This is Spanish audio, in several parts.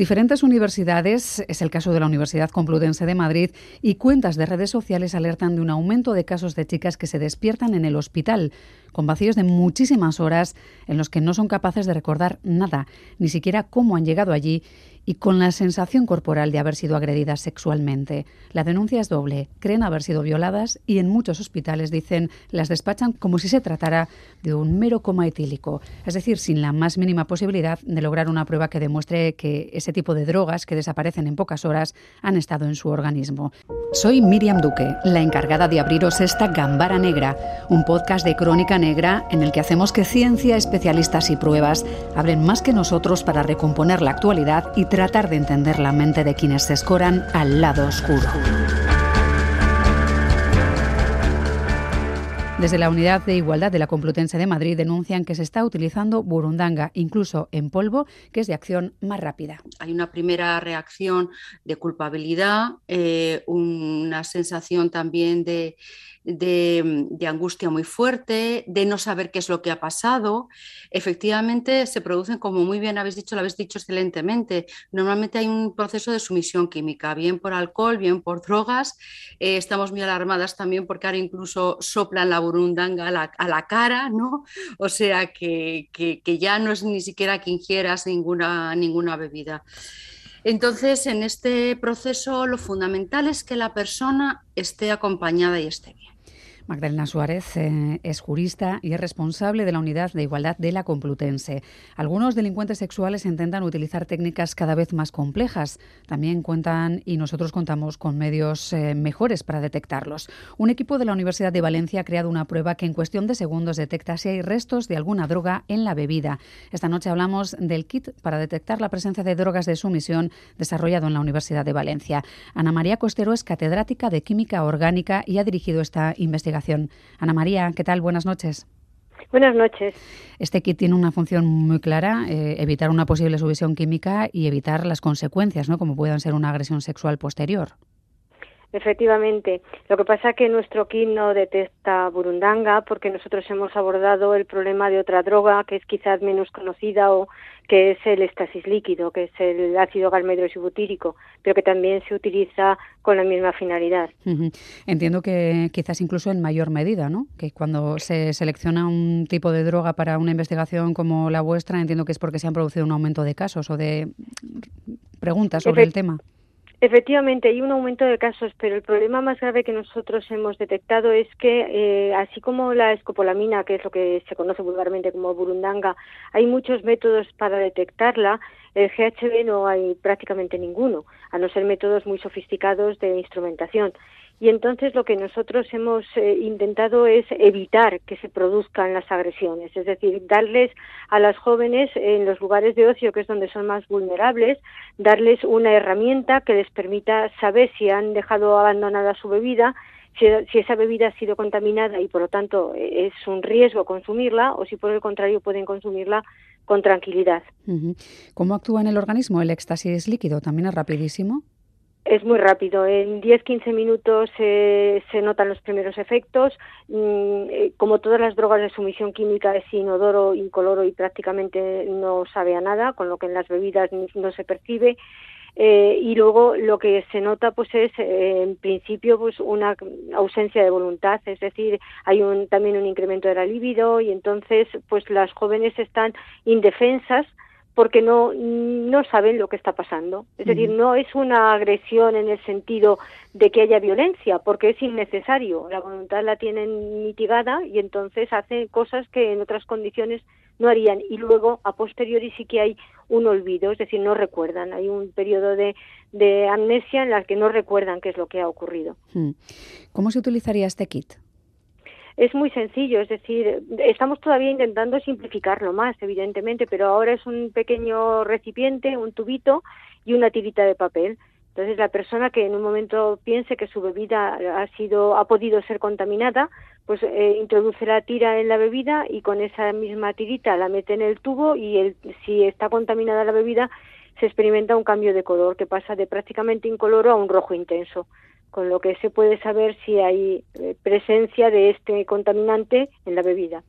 Diferentes universidades, es el caso de la Universidad Complutense de Madrid, y cuentas de redes sociales alertan de un aumento de casos de chicas que se despiertan en el hospital, con vacíos de muchísimas horas en los que no son capaces de recordar nada, ni siquiera cómo han llegado allí y con la sensación corporal de haber sido agredidas sexualmente. La denuncia es doble. Creen haber sido violadas y en muchos hospitales dicen las despachan como si se tratara de un mero coma etílico, es decir, sin la más mínima posibilidad de lograr una prueba que demuestre que ese tipo de drogas que desaparecen en pocas horas han estado en su organismo. Soy Miriam Duque, la encargada de abriros esta Gambara Negra, un podcast de crónica negra en el que hacemos que ciencia, especialistas y pruebas hablen más que nosotros para recomponer la actualidad y tratar de entender la mente de quienes se escoran al lado oscuro. Desde la Unidad de Igualdad de la Complutense de Madrid denuncian que se está utilizando burundanga, incluso en polvo, que es de acción más rápida. Hay una primera reacción de culpabilidad, eh, una sensación también de, de, angustia muy fuerte, de no saber qué es lo que ha pasado. Efectivamente, se producen, como muy bien habéis dicho, lo habéis dicho excelentemente. Normalmente hay un proceso de sumisión química, bien por alcohol, bien por drogas. Eh, estamos muy alarmadas también porque ahora incluso soplan la burundanga a la, cara, ¿no? O sea que, ya no es ni siquiera que ingieras ninguna, ninguna bebida. Entonces, en este proceso lo fundamental es que la persona esté acompañada y esté bien. Magdalena Suárez eh, es jurista y es responsable de la Unidad de Igualdad de la Complutense. Algunos delincuentes sexuales intentan utilizar técnicas cada vez más complejas. También cuentan y nosotros contamos con medios eh, mejores para detectarlos. Un equipo de la Universidad de Valencia ha creado una prueba que en cuestión de segundos detecta si hay restos de alguna droga en la bebida. Esta noche hablamos del kit para detectar la presencia de drogas de sumisión desarrollado en la Universidad de Valencia. Ana María Costero es catedrática de Química Orgánica y ha dirigido esta investigación Ana María, ¿qué tal? Buenas noches. Buenas noches. Este kit tiene una función muy clara, eh, evitar una posible sumisión química y evitar las consecuencias, ¿no? Como puedan ser una agresión sexual posterior. Efectivamente. Lo que pasa es que nuestro kit no detecta burundanga porque nosotros hemos abordado el problema de otra droga que es quizás menos conocida o que es el éxtasis líquido, que es el ácido galmedrosibutírico, pero que también se utiliza con la misma finalidad. Entiendo que quizás incluso en mayor medida, ¿no? Que cuando se selecciona un tipo de droga para una investigación como la vuestra, entiendo que es porque se han producido un aumento de casos o de preguntas sobre el tema. Efectivamente, hay un aumento de casos, pero el problema más grave que nosotros hemos detectado es que, eh, así como la escopolamina, que es lo que se conoce vulgarmente como burundanga, hay muchos métodos para detectarla, el GHB no hay prácticamente ninguno, a no ser métodos muy sofisticados de instrumentación. Y entonces lo que nosotros hemos eh, intentado es evitar que se produzcan las agresiones, es decir, darles a las jóvenes en los lugares de ocio, que es donde son más vulnerables, darles una herramienta que les permita saber si han dejado abandonada su bebida, si, esa bebida ha sido contaminada y por lo tanto eh, es un riesgo consumirla o si por el contrario pueden consumirla con tranquilidad. ¿Cómo actúa en el organismo el éxtasis líquido? ¿También es rapidísimo? Es muy rápido, en 10-15 minutos se notan los primeros efectos. Mm, eh, como todas las drogas de sumisión química es inodoro, incoloro y prácticamente no sabe a nada, con lo que en las bebidas no se percibe. Eh, y luego lo que se nota pues es eh, en principio pues una ausencia de voluntad es decir hay un también un incremento de la libido y entonces pues las jóvenes están indefensas porque no, no saben lo que está pasando. Es decir, no es una agresión en el sentido de que haya violencia, porque es innecesario. La voluntad la tienen mitigada y entonces hacen cosas que en otras condiciones no harían. Y luego, a posteriori, sí que hay un olvido, es decir, no recuerdan. Hay un periodo de, de amnesia en la que no recuerdan qué es lo que ha ocurrido. ¿Cómo se utilizaría este kit? Es muy sencillo, es decir, estamos todavía intentando simplificarlo más, evidentemente, pero ahora es un pequeño recipiente, un tubito y una tirita de papel. Entonces, la persona que en un momento piense que su bebida ha sido, ha podido ser contaminada, pues eh, introduce la tira en la bebida y con esa misma tirita la mete en el tubo y el, si está contaminada la bebida, se experimenta un cambio de color que pasa de prácticamente incoloro a un rojo intenso con lo que se puede saber si hay eh, presencia de este contaminante en la bebida.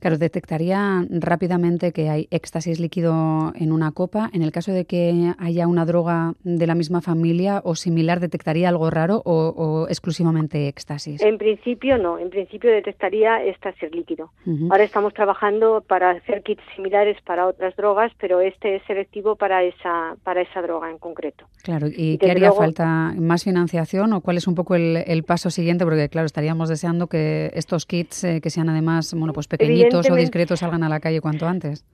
Claro, detectaría rápidamente que hay éxtasis líquido en una copa. En el caso de que haya una droga de la misma familia o similar, ¿detectaría algo raro o, exclusivamente éxtasis? En principio no, en principio detectaría éxtasis líquido. Ahora estamos trabajando para hacer kits similares para otras drogas, pero este es selectivo para esa, para esa droga en concreto. Claro, ¿y, qué haría falta? ¿Más financiación? O cuál es un poco el, paso siguiente? Porque, claro, estaríamos deseando que estos kits, eh, que sean además bueno, pues pequeñitos o discretos, salgan a la calle cuanto antes.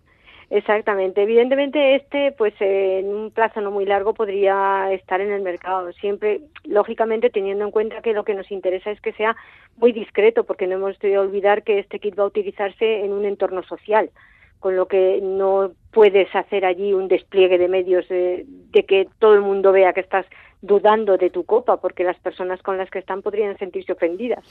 Exactamente. Evidentemente, este, pues en un plazo no muy largo podría estar en el mercado. Siempre, lógicamente, teniendo en cuenta que lo que nos interesa es que sea muy discreto, porque no hemos de olvidar que este kit va a utilizarse en un entorno social con lo que no puedes hacer allí un despliegue de medios de, que todo el mundo vea que estás dudando de tu copa, porque las personas con las que están podrían sentirse ofendidas.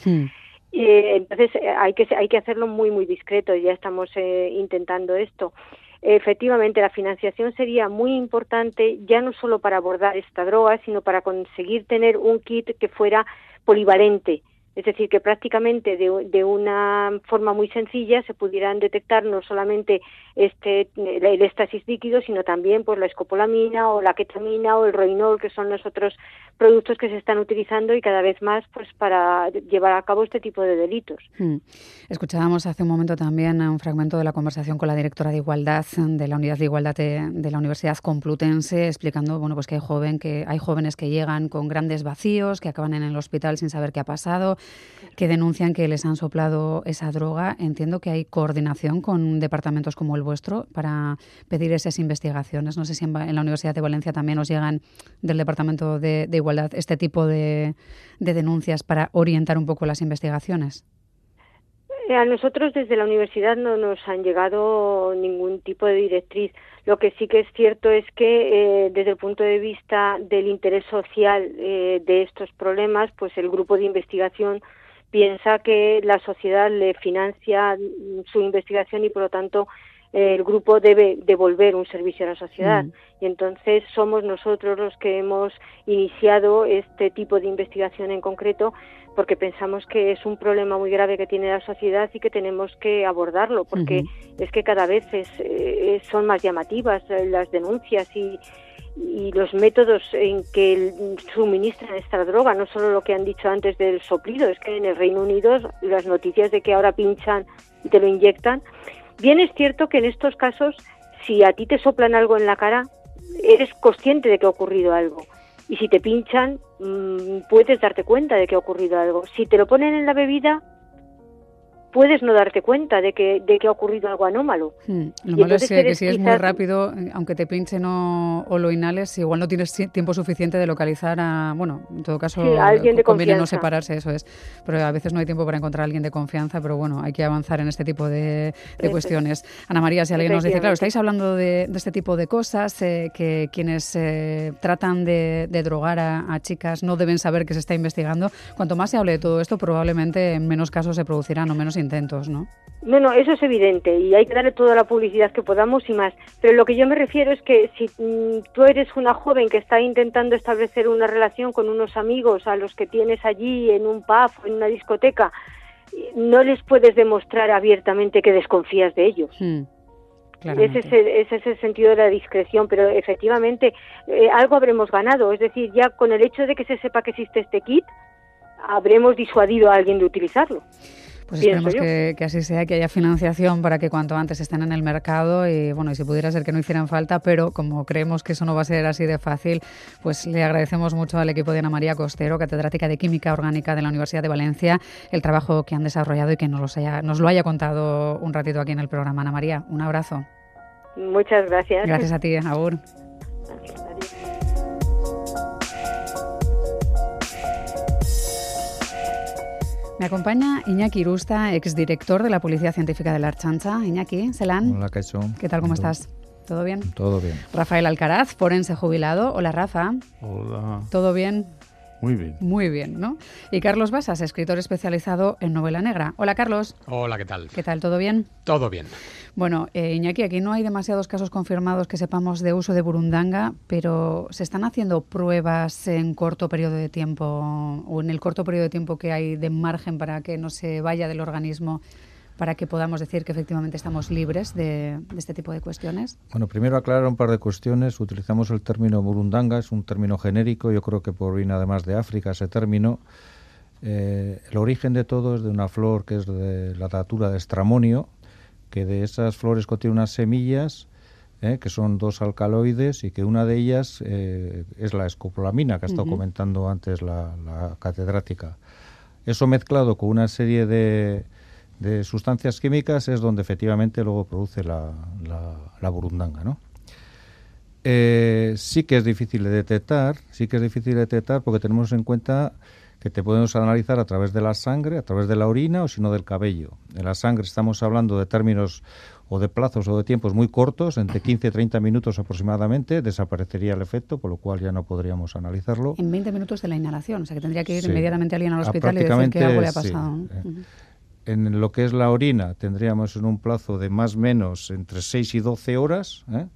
entonces eh, hay que hay que hacerlo muy muy discreto. Ya estamos eh, intentando esto. Efectivamente, la financiación sería muy importante ya no solo para abordar esta droga, sino para conseguir tener un kit que fuera polivalente es decir, que prácticamente de, una forma muy sencilla se pudieran detectar no solamente este, el éxtasis líquido, sino también pues, la escopolamina o la ketamina o el roinol, que son los otros productos que se están utilizando y cada vez más pues, para llevar a cabo este tipo de delitos. Hmm. Escuchábamos hace un momento también un fragmento de la conversación con la directora de Igualdad de la Unidad de Igualdad de, la Universidad Complutense, explicando bueno, pues que, hay joven, que hay jóvenes que llegan con grandes vacíos, que acaban en el hospital sin saber qué ha pasado que denuncian que les han soplado esa droga. Entiendo que hay coordinación con departamentos como el vuestro para pedir esas investigaciones. No sé si en, la Universidad de Valencia también os llegan del Departamento de, Igualdad este tipo de, denuncias para orientar un poco las investigaciones. Eh, a nosotros desde la universidad no nos han llegado ningún tipo de directriz. Lo que sí que es cierto es que eh, desde el punto de vista del interés social eh, de estos problemas, pues el grupo de investigación piensa que la sociedad le financia su investigación y por lo tanto el grupo debe devolver un servicio a la sociedad. Mm. Y entonces somos nosotros los que hemos iniciado este tipo de investigación en concreto porque pensamos que es un problema muy grave que tiene la sociedad y que tenemos que abordarlo, porque es que cada vez eh, son más llamativas eh, las denuncias y, y los métodos en que suministran esta droga, no solo lo que han dicho antes del soplido, es que en el Reino Unido las noticias de que ahora pinchan y te lo inyectan. Bien es cierto que en estos casos, si a ti te soplan algo en la cara, eres consciente de que ha ocurrido algo y si te pinchan mm, puedes darte cuenta de que ha ocurrido algo. Si te lo ponen en la bebida, puedes no darte cuenta de que, de que ha ocurrido algo anómalo. Hmm. Lo malo es que, si es muy rápido, aunque te pinchen o, lo inhales, igual no tienes tiempo suficiente de localizar a, bueno, en todo caso, alguien conviene no separarse, eso es. Pero a veces no hay tiempo para encontrar a alguien de confianza, pero bueno, hay que avanzar en este tipo de, cuestiones. Ana María, si alguien nos dice, claro, estáis hablando de, este tipo de cosas, eh, que quienes eh, tratan de, drogar a, a chicas no deben saber que se está investigando. Cuanto más se hable de todo esto, probablemente en menos casos se producirán o menos intentos, ¿no? No, no, eso es evidente y hay que darle toda la publicidad que podamos y más. Pero lo que yo me refiero es que si mm, tú eres una joven que está intentando establecer una relación con unos amigos a los que tienes allí en un pub o en una discoteca, no les puedes demostrar abiertamente que desconfías de ellos. Hmm, ese, es el, sentido de la discreción, pero efectivamente eh, algo habremos ganado. Es decir, ya con el hecho de que se sepa que existe este kit, habremos disuadido a alguien de utilizarlo. Pues esperemos que, así sea, que haya financiación para que cuanto antes estén en el mercado y bueno, y si pudiera ser que no hicieran falta, pero como creemos que eso no va a ser así de fácil, pues le agradecemos mucho al equipo de Ana María Costero, catedrática de Química Orgánica de la Universidad de Valencia, el trabajo que han desarrollado y que nos, haya, nos lo haya contado un ratito aquí en el programa. Ana María, un abrazo. Muchas gracias. Gracias a ti, Agur. Me acompaña Iñaki Irusta, exdirector de la Policía Científica de la Archancha. Iñaki, Selan. Hola, Caixo. ¿Qué tal? ¿Cómo estás? ¿Todo bien? Todo bien. Rafael Alcaraz, forense jubilado. Hola, Rafa. Hola. ¿Todo bien? Muy bien. Muy bien, ¿no? Y Carlos Basas, escritor especializado en novela negra. Hola, Carlos. Hola, ¿qué tal? ¿Qué tal? ¿Todo bien? Todo bien. Bueno, eh, Iñaki, aquí no hay demasiados casos confirmados que sepamos de uso de burundanga, pero ¿se están haciendo pruebas en corto periodo de tiempo o en el corto periodo de tiempo que hay de margen para que no se vaya del organismo para que podamos decir que efectivamente estamos libres de, este tipo de cuestiones? Bueno, primero aclarar un par de cuestiones. Utilizamos el término burundanga, es un término genérico, yo creo que por viene además de África ese término. Eh, el origen de todo es de una flor que es de la datura de estramonio, que de esas flores contiene unas semillas eh, que son dos alcaloides y que una de ellas eh, es la escopolamina que ha estado comentando antes la catedrática. Eso mezclado con una serie de, de sustancias químicas es donde efectivamente luego produce la, la, burundanga, ¿no? Eh, sí que es difícil de detectar, sí que es difícil de detectar porque tenemos en cuenta que te podemos analizar a través de la sangre, a través de la orina o si no del cabello. En la sangre estamos hablando de términos o de plazos o de tiempos muy cortos, entre 15 y 30 minutos aproximadamente, desaparecería el efecto, por lo cual ya no podríamos analizarlo. En 20 minutos de la inhalación, o sea que tendría que ir inmediatamente alguien al hospital y decir que algo le ha pasado. Eh, en lo que es la orina tendríamos en un plazo de más o menos entre 6 y 12 horas ¿eh?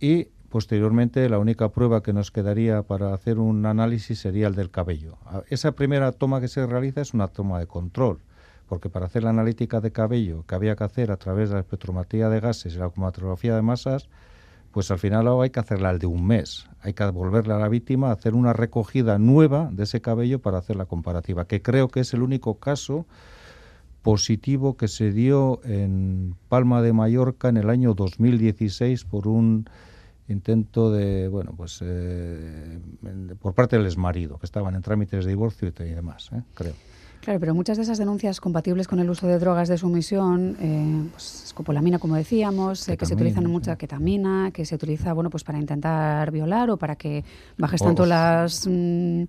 y posteriormente la única prueba que nos quedaría para hacer un análisis sería el del cabello. Esa primera toma que se realiza es una toma de control, porque para hacer la analítica de cabello que había que hacer a través de la espectrometría de gases y la cromatografía de masas, pues al final hay que hacerla al de un mes. Hay que devolverle a la víctima, hacer una recogida nueva de ese cabello para hacer la comparativa, que creo que es el único caso positivo que se dio en Palma de Mallorca en el año 2016 por un intento de, bueno, pues eh, por parte del exmarido, que estaban en trámites de divorcio y demás, ¿eh? creo. Claro, pero muchas de esas denuncias compatibles con el uso de drogas de sumisión, eh, pues escopolamina, como decíamos, eh, que se utilizan en mucha ketamina, que se utiliza, bueno, pues para intentar violar o para que bajes tanto las... Mm,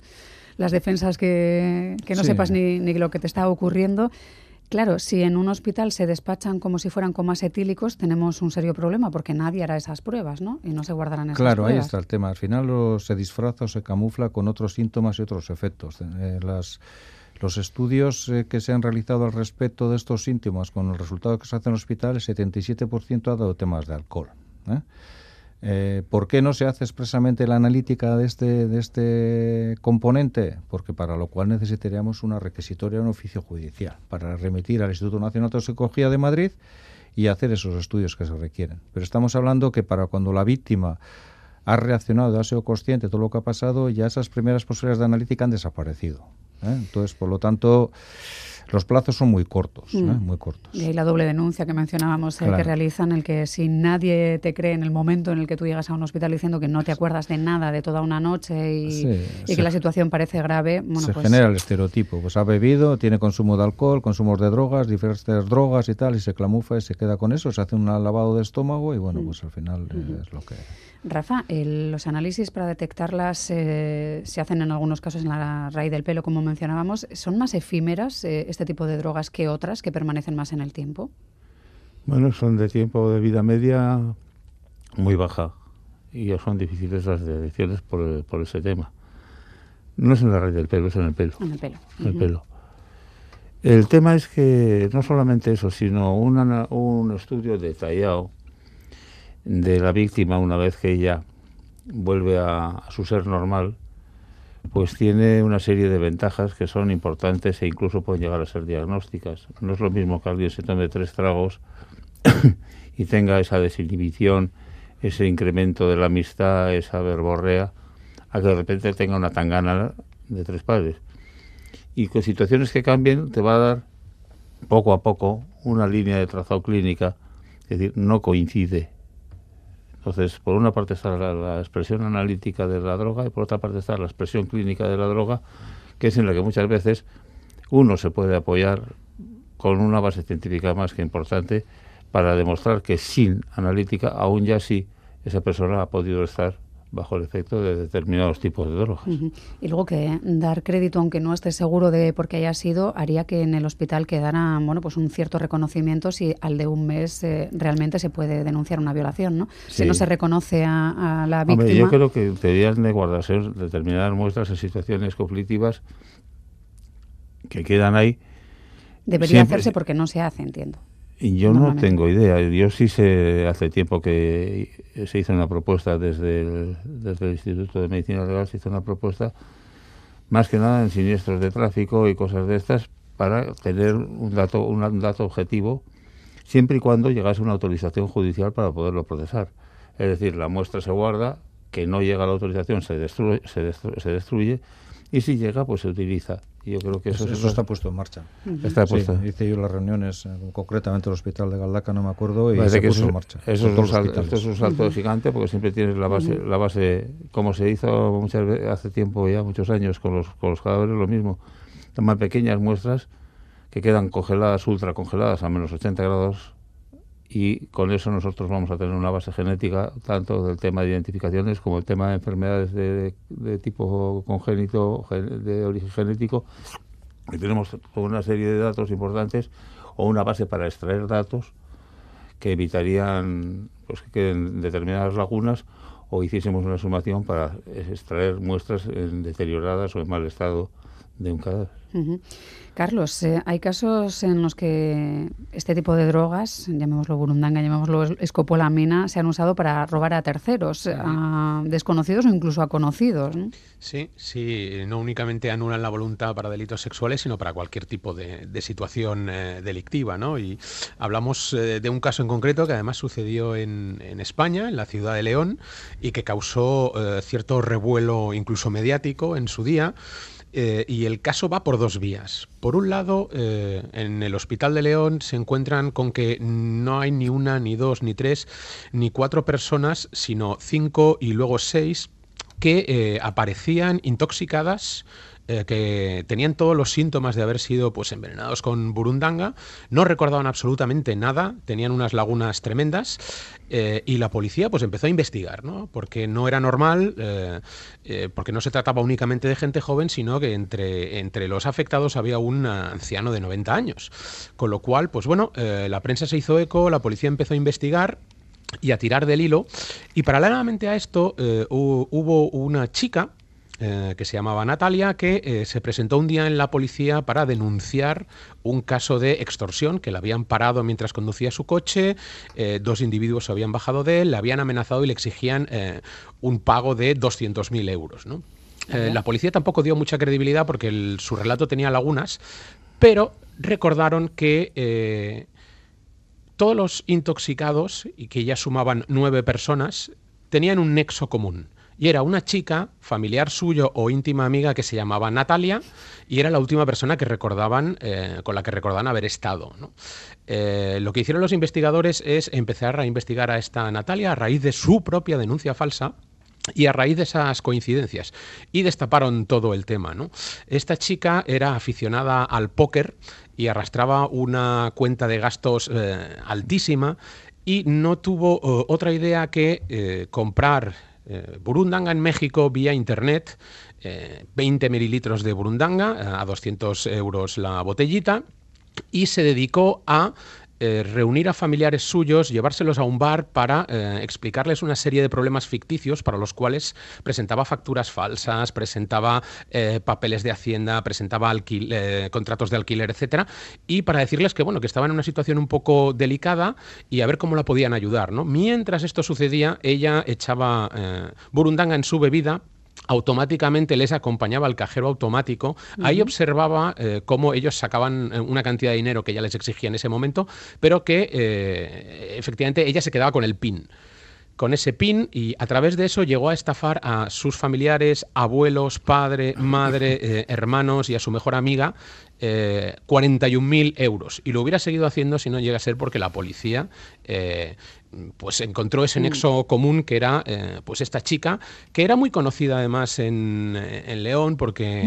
las defensas que, no sepas ni, ni lo que te está ocurriendo. Claro, si en un hospital se despachan como si fueran comas etílicos, tenemos un serio problema porque nadie hará esas pruebas, ¿no? Y no se guardarán esas claro, pruebas. Claro, ahí está el tema. Al final se disfraza o se camufla con otros síntomas y otros efectos. Eh, las, los estudios eh, que se han realizado al respecto de estos síntomas con el resultado que se hace en el hospital, el 77% ha dado temas de alcohol. ¿eh? Eh, ¿Por qué no se hace expresamente la analítica de este, de este componente? Porque para lo cual necesitaríamos una requisitoria, un oficio judicial, para remitir al Instituto Nacional de Toxicología de Madrid y hacer esos estudios que se requieren. Pero estamos hablando que para cuando la víctima ha reaccionado, ha sido consciente de todo lo que ha pasado, ya esas primeras posibilidades de analítica han desaparecido. ¿Eh? Entonces, por lo tanto, los plazos son muy cortos, ¿eh? mm. muy cortos. Y hay la doble denuncia que mencionábamos, el que realizan, el que si nadie te cree en el momento en el que tú llegas a un hospital diciendo que no te acuerdas de nada de toda una noche y, que la situación parece grave, bueno, se pues genera el estereotipo. Pues ha bebido, tiene consumo de alcohol, consumo de drogas, diferentes drogas y tal, y se clamufa y se queda con eso, se hace un lavado de estómago y bueno, mm. pues al final es lo que... Rafa, los análisis para detectarlas eh, se hacen en algunos casos en la raíz del pelo, como mencionábamos. ¿Son más efímeras eh, este tipo de drogas que otras que permanecen más en el tiempo? Bueno, son de tiempo de vida media muy baja y son difíciles las detecciones por, por ese tema. No es en la raíz del pelo, es en el pelo. En el pelo. el pelo. El tema es que no solamente eso, sino un estudio detallado de la víctima una vez que ella vuelve a, su ser normal, pues tiene una serie de ventajas que son importantes e incluso pueden llegar a ser diagnósticas. No es lo mismo que alguien se tome tres tragos y tenga esa desinhibición, ese incremento de la amistad, esa verborrea, a que de repente tenga una tangana de tres padres. Y con situaciones que cambien te va a dar poco a poco una línea de trazado clínica, es decir, no coincide entonces, por una parte está la, expresión analítica de la droga y por otra parte está la expresión clínica de la droga, que es en la que muchas veces uno se puede apoyar con una base científica más que importante para demostrar que sin analítica aún ya sí esa persona ha podido estar bajo el efecto de determinados tipos de drogas. Y luego que dar crédito, aunque no esté seguro de por qué haya sido, haría que en el hospital quedara bueno, pues un cierto reconocimiento si al de un mes eh, realmente se puede denunciar una violación, ¿no? Si no se reconoce a, la víctima. yo creo que deberían de guardarse determinadas muestras en situaciones conflictivas que quedan ahí. Debería hacerse porque no se hace, entiendo. Yo no tengo idea. Yo sí sé, hace tiempo que se hizo una propuesta desde el, desde el Instituto de Medicina Legal, se hizo una propuesta más que nada en siniestros de tráfico y cosas de estas para tener un dato, un dato objetivo siempre y cuando llegase una autorización judicial para poderlo procesar. Es decir, la muestra se guarda, que no llega a la autorización se destruye, se destruye y si llega, pues se utiliza yo creo que eso, eso, está puesto en marcha. Está puesto. hice yo las reuniones, eh, concretamente el hospital de Galdaca, no me acuerdo, y se puso en marcha. Eso es, un esto es un salto gigante porque siempre tienes la base, la base como se hizo muchas veces, hace tiempo ya, muchos años, con los, con los cadáveres, lo mismo. Toman pequeñas muestras que quedan congeladas, ultra congeladas a menos 80 grados y con eso nosotros vamos a tener una base genética tanto del tema de identificaciones como el tema de enfermedades de, tipo congénito, de origen genético. Y tenemos una serie de datos importantes o una base para extraer datos que evitarían pues, que queden determinadas lagunas o hiciésemos una sumación para extraer muestras en deterioradas o en mal estado de un cadáver. Carlos, eh, hay casos en los que este tipo de drogas, llamémoslo burundanga, llamémoslo escopolamina, se han usado para robar a terceros, a desconocidos o incluso a conocidos. Sí, sí, no únicamente anulan la voluntad para delitos sexuales, sino para cualquier tipo de, situación eh, delictiva. ¿no? Y hablamos eh, de un caso en concreto que además sucedió en, en España, en la ciudad de León, y que causó cierto revuelo incluso mediático en su día. Eh, y el caso va por dos vías. Por un lado, eh, en el Hospital de León se encuentran con que no hay ni una, ni dos, ni tres, ni cuatro personas, sino cinco y luego seis que eh, aparecían intoxicadas eh, que tenían todos los síntomas de haber sido pues envenenados con burundanga, no recordaban absolutamente nada, tenían unas lagunas tremendas eh, y la policía pues empezó a investigar, ¿no? Porque no era normal, eh, porque no se trataba únicamente de gente joven, sino que entre, entre los afectados había un anciano de 90 años. Con lo cual, pues bueno, la prensa se hizo eco, la policía empezó a investigar y a tirar del hilo. Y paralelamente a esto hubo una chica eh, que se llamaba Natalia, que eh, se presentó un día en la policía para denunciar un caso de extorsión, que le habían parado mientras conducía su coche, eh, dos individuos se habían bajado de él, le habían amenazado y le exigían un pago de 200.000 euros. la policía tampoco dio mucha credibilidad porque su relato tenía lagunas, pero recordaron que todos los intoxicados, y que ya sumaban nueve personas, tenían un nexo común y era una chica, familiar suyo o íntima amiga que se llamaba Natalia y era la última persona que recordaban, eh, con la que recordaban haber estado. Eh, lo que hicieron los investigadores es empezar a investigar a esta Natalia a raíz de su propia denuncia falsa y a raíz de esas coincidencias. Y destaparon todo el tema. ¿no? Esta chica era aficionada al póker y arrastraba una cuenta de gastos eh, altísima y no tuvo otra idea que comprar eh, burundanga en México vía internet, 20 eh, mililitros de burundanga eh, a 200 euros la botellita y se dedicó a eh, reunir a familiares suyos, llevárselos a un bar para eh, explicarles una serie de problemas ficticios para los cuales presentaba facturas falsas, presentaba eh, papeles de hacienda, presentaba contratos de alquiler, etcétera, y para decirles que bueno que estaba en una situación un poco delicada y a ver cómo la podían ayudar, ¿no? Mientras esto sucedía, ella echaba burundanga en su bebida automáticamente les acompañaba al cajero automático. Ahí observaba eh, cómo ellos sacaban eh, una cantidad de dinero que ya les exigía en ese momento, pero que eh, efectivamente ella se quedaba con el PIN con ese PIN y a través de eso llegó a estafar a sus familiares, abuelos, padre, madre, hermanos y a su mejor amiga 41.000 euros. Y lo hubiera seguido haciendo si no llega a ser porque la policía pues encontró ese mm. nexo común que era eh, pues esta chica que era muy conocida además en, en León porque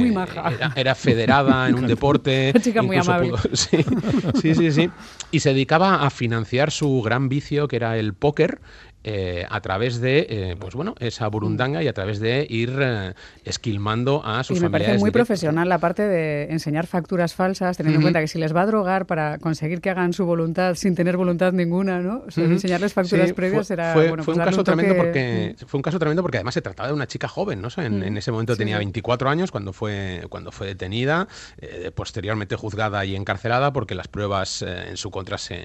Era, federada en un deporte Una chica muy amable. sí, sí, sí, y se dedicaba a financiar su gran vicio que era el póker eh, a través de, eh, pues bueno, esa burundanga y a través de ir eh, esquilmando a sus y me parece muy profesional la parte de enseñar facturas falsas, teniendo en cuenta que si les va a drogar para conseguir que hagan su voluntad sin tener voluntad ninguna, ¿no? O sea, enseñarles facturas previas fue, era fue, bueno, fue pues un caso toque- tremendo porque fue un caso tremendo porque además se trataba de una chica joven, ¿no? O sea, en, en ese momento tenía 24 años cuando fue cuando fue detenida, eh, posteriormente juzgada y encarcelada porque las pruebas eh, en su contra se,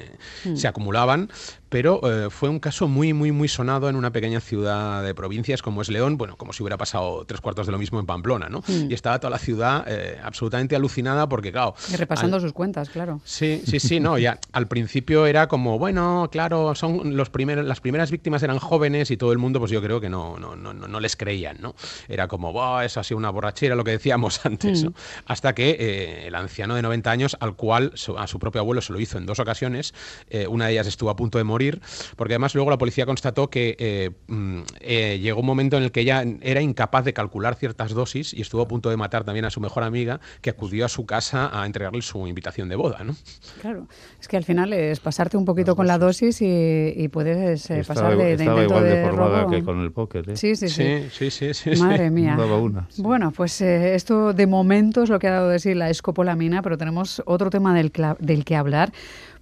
se acumulaban, pero eh, fue un caso muy muy muy sonado en una pequeña ciudad de provincias como es León, bueno, como si hubiera pasado tres cuartos de lo mismo en Pamplona, ¿no? Y estaba toda la ciudad eh, absolutamente alucinada porque claro, Y repasando al- sus cuentas, claro. Sí, sí, sí, no, ya al principio era como, bueno, claro, son los primeros, las primeras víctimas eran jóvenes y todo el mundo, pues yo creo que no, no, no, no no les creían, ¿no? Era como, "Buah, eso ha sido una borrachera, lo que decíamos antes, ¿no? Hasta que eh, el anciano de 90 años, al cual su- a su propio abuelo se lo hizo en dos ocasiones, eh, una de ellas estuvo a punto de morir, porque además luego la policía constató que eh, mm, eh, llegó un momento en el que ella era incapaz de calcular ciertas dosis y estuvo a punto de matar también a su mejor amiga, que acudió a su casa a entregarle su invitación de boda, ¿no? Claro, es que al final es pasarte un poquito con la dosis y, y puedes eh, estaba, pasar de, de estaba intento igual de deformada robo. que con el póker, ¿eh? Sí, sí, sí. Sí, sí, sí, sí. Madre sí. mía. Daba una. Bueno, pues eh, esto de momento es lo que ha dado de sí la escopolamina, pero tenemos otro tema del, del que hablar,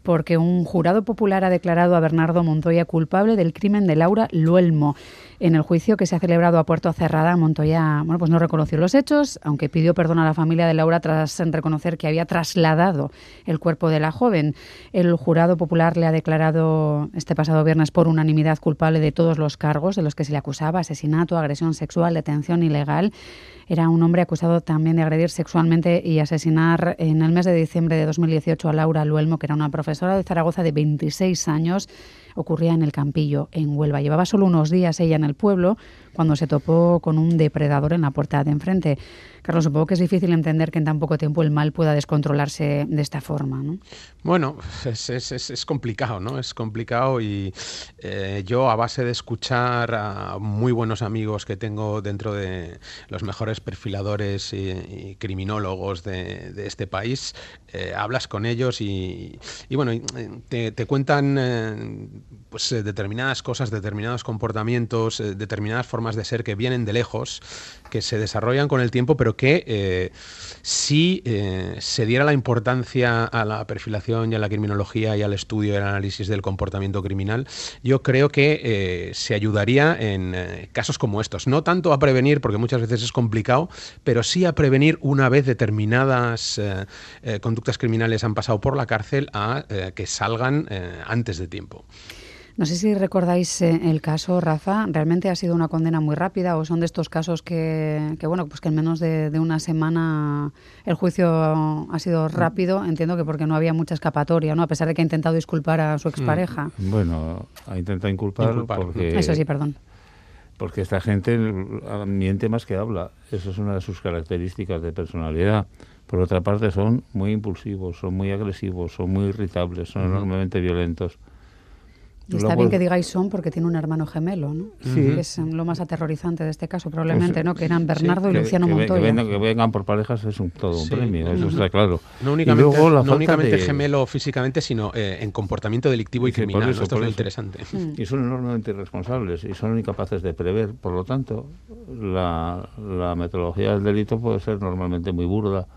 porque un jurado popular ha declarado a Bernardo Montoya culpable del crimen de Laura Luelmo. En el juicio que se ha celebrado a puerto cerrada, Montoya bueno, pues no reconoció los hechos, aunque pidió perdón a la familia de Laura tras reconocer que había trasladado el cuerpo de la joven. El jurado popular le ha declarado este pasado viernes por unanimidad culpable de todos los cargos de los que se le acusaba, asesinato, agresión sexual, detención ilegal. Era un hombre acusado también de agredir sexualmente y asesinar en el mes de diciembre de 2018 a Laura Luelmo, que era una profesora de Zaragoza de 26 años. Ocurría en el Campillo, en Huelva. Llevaba solo unos días ella en el pueblo cuando se topó con un depredador en la puerta de enfrente. Carlos, supongo que es difícil entender que en tan poco tiempo el mal pueda descontrolarse de esta forma, ¿no? Bueno, es, complicado, ¿no? Es complicado y eh, yo a base de escuchar a muy buenos amigos que tengo dentro de los mejores perfiladores y, criminólogos de, este país, eh, hablas con ellos y, bueno, eh, te, cuentan pues, eh, determinadas cosas, determinados comportamientos, eh, determinadas formas de ser que vienen de lejos, que se desarrollan con el tiempo, pero que eh, si se diera la importancia a la perfilación y a la criminología y al estudio y al análisis del comportamiento criminal, yo creo que se ayudaría en casos como estos. No tanto a prevenir, porque muchas veces es complicado, pero sí a prevenir una vez determinadas conductas criminales han pasado por la cárcel a que salgan antes de tiempo. No sé si recordáis eh, el caso, Rafa. ¿Realmente ha sido una condena muy rápida o son de estos casos que, que, bueno, pues que en menos de, de una semana el juicio ha sido rápido? Entiendo que porque no había mucha escapatoria, ¿no? A pesar de que ha intentado disculpar a su expareja. Bueno, ha intentado inculpar, Inculpar. porque... Eso sí, perdón. Porque esta gente ah, miente más que habla. Eso es una de sus características de personalidad. Por otra parte, son muy impulsivos, son muy agresivos, son muy irritables, son enormemente violentos. Y está Luego- bien que digáis son porque tiene un hermano gemelo, ¿no? Sí. Que es lo más aterrorizante de este caso, probablemente, Pues, ¿no? Que eran Bernardo y que, Luciano que ve- que Montoya. vengan, que vengan por parejas es un, todo un Sí. premio, eso está claro. No Y únicamente, luego la no únicamente de- gemelo físicamente, sino eh, en comportamiento delictivo y por criminal. ¿no? eso, Esto es por lo eso. interesante. Mm. Y son enormemente irresponsables y son incapaces de prever. Por lo tanto, la, la metodología del delito puede ser normalmente muy burda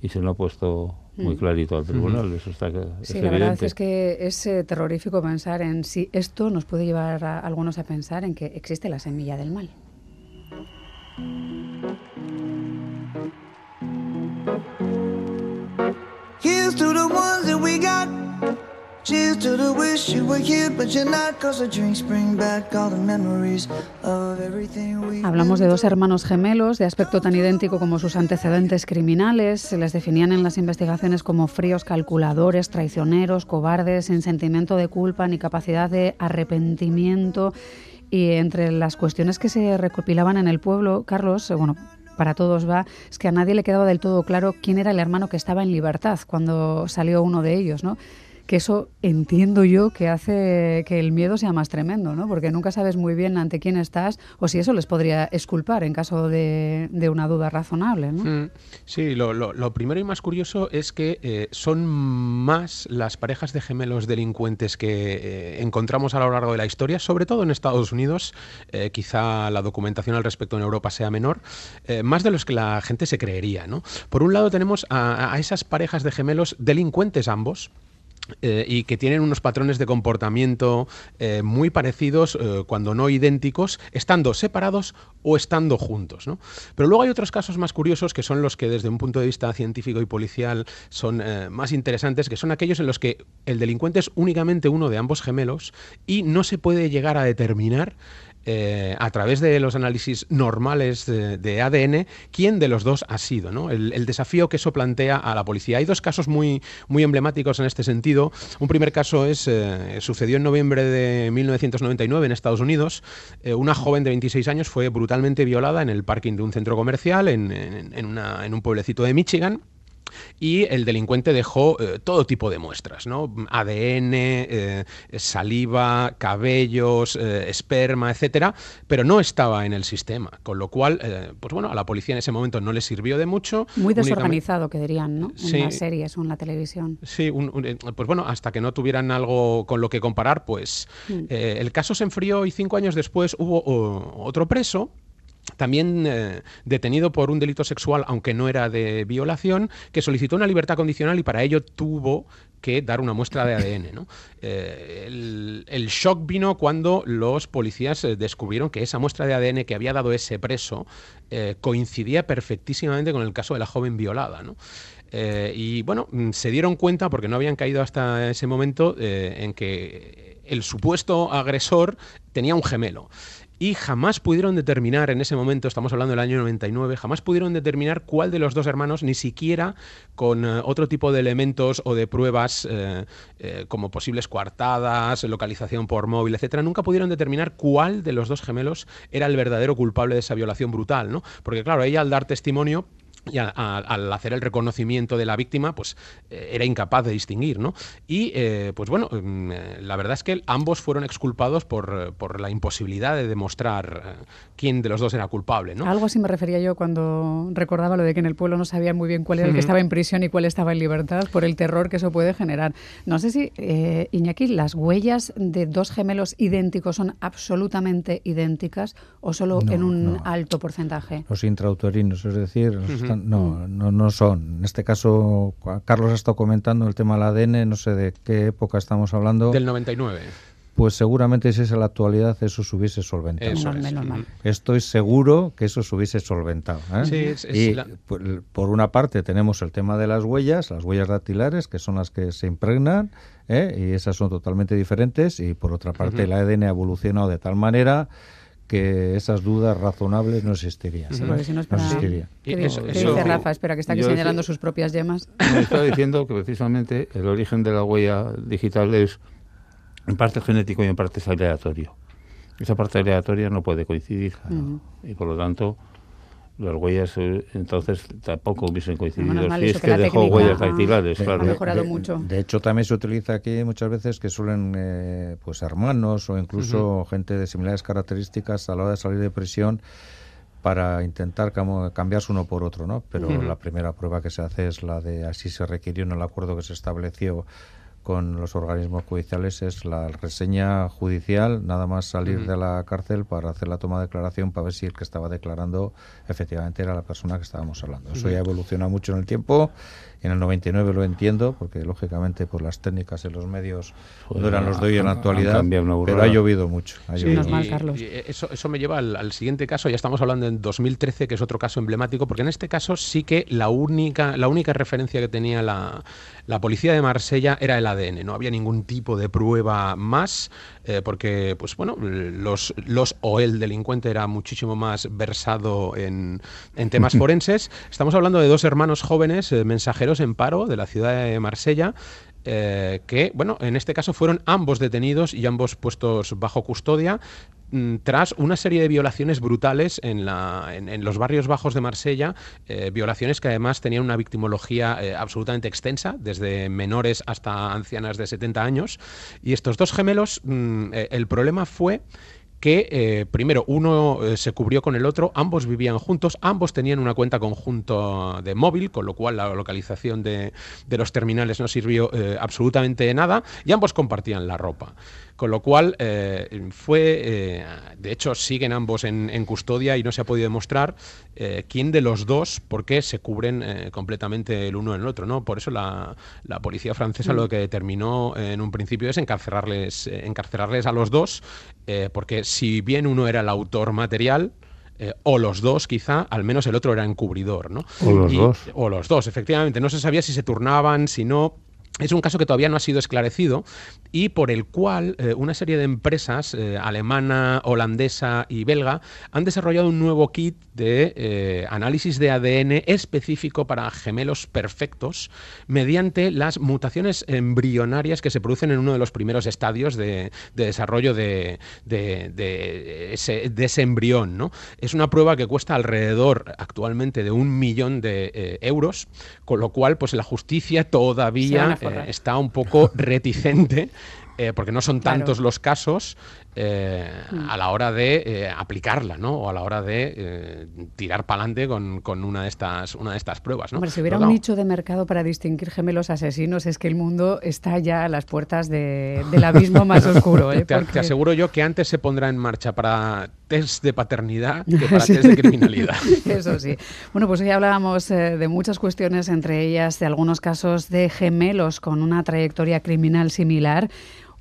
y se lo ha puesto muy clarito al tribunal. Eso está que- es Mm. Sí, la verdad evidente. es que es eh, terrorífico pensar en si esto nos puede llevar a algunos a pensar en que existe la semilla del mal. To the wish you were here, but you're not. Cause the drinks bring back all the memories of everything we Hablamos de dos hermanos gemelos de aspecto tan idéntico como sus antecedentes criminales. Se les definían en las investigaciones como fríos calculadores, traicioneros, cobardes, sin sentimiento de culpa ni capacidad de arrepentimiento. Y entre las cuestiones que se recopilaban en el pueblo, Carlos, eh, bueno, para todos va, es que a nadie le quedaba del todo claro quién era el hermano que estaba en libertad cuando salió uno de ellos, ¿no? Que eso entiendo yo que hace que el miedo sea más tremendo, ¿no? Porque nunca sabes muy bien ante quién estás o si eso les podría esculpar en caso de, una duda razonable. Mm, sí, lo, primero y más curioso es que eh, son más las parejas de gemelos delincuentes que eh, encontramos a lo largo de la historia, sobre todo en Estados Unidos, eh, quizá la documentación al respecto en Europa sea menor, más de los que la gente se creería, ¿no? Por un lado tenemos a esas parejas de gemelos delincuentes ambos, eh, y que tienen unos patrones de comportamiento eh, muy parecidos, eh, cuando no idénticos, estando separados o estando juntos. Pero luego hay otros casos más curiosos que son los que desde un punto de vista científico y policial son más interesantes, que son aquellos en los que el delincuente es únicamente uno de ambos gemelos y no se puede llegar a determinar eh, a través de los análisis normales de, ADN quién de los dos ha sido, ¿no? el, desafío que eso plantea a la policía. Hay dos casos muy, muy emblemáticos en este sentido. Un primer caso es eh, sucedió en noviembre de 1999 en Estados Unidos. Eh, una joven de 26 años fue brutalmente violada en el parking de un centro comercial en, en un pueblecito de Michigan y el delincuente dejó eh, todo tipo de muestras, ¿no? ADN, eh, saliva, cabellos, eh, esperma, etcétera, pero no estaba en el sistema, con lo cual, pues bueno, a la policía en ese momento no le sirvió de mucho. Muy desorganizado, que dirían, ¿no? En las series o en la televisión. Sí, pues bueno, hasta que no tuvieran algo con lo que comparar, pues mm. el caso se enfrió y cinco años después hubo otro preso también eh, detenido por un delito sexual, aunque no era de violación, que solicitó una libertad condicional y para ello tuvo que dar una muestra de ADN. Eh, el, shock vino cuando los policías eh, descubrieron que esa muestra de ADN que había dado ese preso coincidía perfectísimamente con el caso de la joven violada. y bueno, mm, se dieron cuenta, porque no habían caído hasta ese momento, en que el supuesto agresor tenía un gemelo y jamás pudieron determinar en ese momento, estamos hablando del año 99, jamás pudieron determinar cuál de los dos hermanos, ni siquiera con eh, otro tipo de elementos o de pruebas eh, eh, como posibles coartadas, localización por móvil, etcétera, nunca pudieron determinar cuál de los dos gemelos era el verdadero culpable de esa violación brutal, ¿no? Porque claro, ella al dar testimonio y al hacer el reconocimiento de la víctima, pues eh, era incapaz de distinguir, ¿no? Y eh, pues bueno, mm, eh, la verdad es que ambos fueron exculpados por, por la imposibilidad de demostrar quién de los dos era culpable, ¿no? Algo así me refería yo cuando recordaba lo de que en el pueblo no sabían muy bien cuál era el que estaba en prisión y cuál estaba en libertad por el terror que eso puede generar. No sé si, Iñaki, las huellas de dos gemelos idénticos son absolutamente idénticas o solo en un alto porcentaje. Los intrauterinos, es decir, no, no, no son. En este caso, Carlos ha estado comentando el tema del ADN, no sé de qué época estamos hablando. Del 99. Pues seguramente si es en la actualidad eso se hubiese solventado. Estoy seguro que eso se hubiese solventado. ¿eh? y por, una parte tenemos el tema de las huellas, las huellas dactilares, que son las que se impregnan, ¿eh? y esas son totalmente diferentes. Y por otra parte el ADN ha evolucionado de tal manera que esas dudas razonables no existirían. Sí, porque si no, ¿Qué, dice Rafa? Espera, que está aquí señalando sus propias yemas. Me está diciendo que precisamente el origen de la huella digital es en parte genético y en parte es aleatorio. Esa parte aleatoria no puede coincidir y por lo tanto las huellas eh, entonces tampoco hubiesen coincidido. si es que, dejó huellas dactilares, claro. Ha mejorado mucho. De hecho, también se utiliza aquí muchas veces que suelen, eh, pues hermanos o incluso gente de similares características a la hora de salir de prisión para intentar cambiarse uno por otro, ¿no? Pero la primera prueba que se hace es la de así se requirió en el acuerdo que se estableció con los organismos judiciales es la reseña judicial, nada más salir de la cárcel para hacer la toma de declaración para ver si el que estaba declarando efectivamente era la persona que estábamos hablando. Eso ya evoluciona mucho en el tiempo en el 99 lo entiendo, porque lógicamente por las técnicas en los medios no eran los de hoy en la actualidad, pero ha llovido mucho. eso, eso me lleva al, siguiente caso, ya estamos hablando en 2013, que es otro caso emblemático, porque en este caso sí que la única, la única referencia que tenía la, la policía de Marsella era el ADN, no había ningún tipo de prueba más, eh, porque pues bueno, los, los o el delincuente era muchísimo más versado en, en temas forenses. Estamos hablando de dos hermanos jóvenes, eh, mensajeros en paro de la ciudad de Marsella, eh, que, bueno, en este caso fueron ambos detenidos y ambos puestos bajo custodia mm, tras una serie de violaciones brutales en, la, en, los barrios bajos de Marsella, eh, violaciones que además tenían una victimología eh, absolutamente extensa, desde menores hasta ancianas de 70 años. Y estos dos gemelos, mm, el problema fue que eh, primero uno eh, se cubrió con el otro, ambos vivían juntos, ambos tenían una cuenta conjunto de móvil, con lo cual la localización de, los terminales no sirvió eh, absolutamente de nada, y ambos compartían la ropa. Con lo cual, eh, fue, eh, de hecho, siguen ambos en, custodia y no se ha podido demostrar eh, quién de los dos, por qué se cubren completamente el uno en el otro. ¿no? Por eso la, policía francesa lo mm. que determinó en un principio es encarcelarles, encarcelarles a los dos, porque si bien uno era el autor material, o los dos quizá, al menos el otro era encubridor, ¿no? O los dos. O los dos, efectivamente. No se sabía si se turnaban, si no. Es un caso que todavía no ha sido esclarecido y por el cual eh, una serie de empresas eh, alemana, holandesa y belga han desarrollado un nuevo kit de eh, análisis de ADN específico para gemelos perfectos mediante las mutaciones embrionarias que se producen en uno de los primeros estadios de, desarrollo de, ese, embrión. ¿no? Es una prueba que cuesta alrededor actualmente de un millón de euros, con lo cual pues la justicia todavía está un poco reticente eh, porque no son tantos los casos eh, mm. a la hora de eh, aplicarla, ¿no? O a la hora de tirar para adelante con, una, de estas, una de estas pruebas, ¿no? si hubiera un nicho de mercado para distinguir gemelos asesinos, es que el mundo está ya a las puertas del abismo más oscuro. Te, aseguro yo que antes se pondrá en marcha para test de paternidad que para test de criminalidad. Eso sí. Bueno, pues hoy hablábamos de muchas cuestiones, entre ellas de algunos casos de gemelos con una trayectoria criminal similar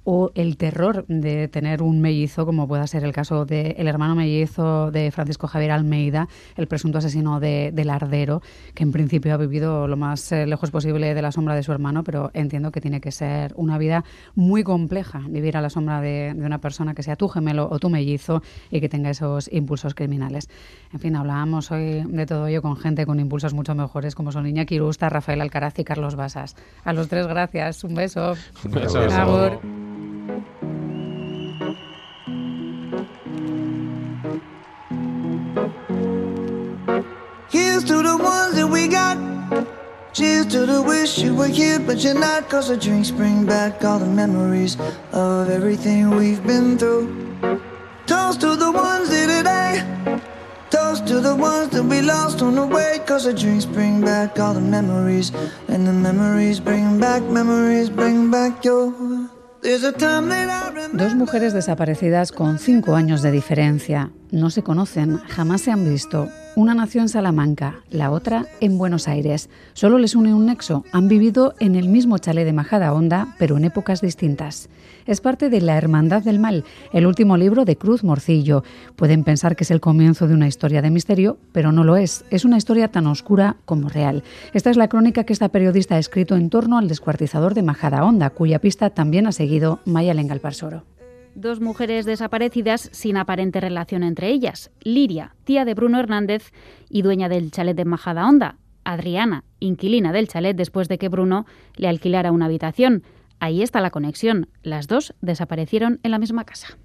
o el terror de tener un mellizo, como pueda ser el caso del hermano mellizo de Francisco Javier Almeida, el presunto asesino de, del Ardero, que en principio ha vivido lo más eh, lejos posible de la sombra de su hermano, pero entiendo que tiene que ser una vida muy compleja vivir a la sombra de, de una persona que sea tu gemelo o tu mellizo y que tenga esos impulsos criminales. En fin, hablábamos hoy de todo ello con gente con impulsos mucho mejores, como son Niña Quirusta, Rafael Alcaraz y Carlos Basas. A los tres, gracias. Un beso. Un beso. Here's Cheers to the wish you were here, but you're not. Cause the drinks bring back all the memories of everything we've been through. Toast to the ones that today. Toast to the ones that we lost on the way. Cause the drinks bring back all the memories. And the memories bring back, memories bring back your. Dos mujeres desaparecidas con cinco años de diferencia. No se conocen, jamás se han visto. Una nació en Salamanca, la otra en Buenos Aires. Solo les une un nexo. Han vivido en el mismo chalet de Majada Honda, pero en épocas distintas. Es parte de La Hermandad del Mal, el último libro de Cruz Morcillo. Pueden pensar que es el comienzo de una historia de misterio, pero no lo es. Es una historia tan oscura como real. Esta es la crónica que esta periodista ha escrito en torno al descuartizador de Majada Honda, cuya pista también ha seguido Maya Lengalparsoro dos mujeres desaparecidas sin aparente relación entre ellas. Liria, tía de Bruno Hernández y dueña del chalet de Majada Honda. Adriana, inquilina del chalet después de que Bruno le alquilara una habitación. Ahí está la conexión. Las dos desaparecieron en la misma casa.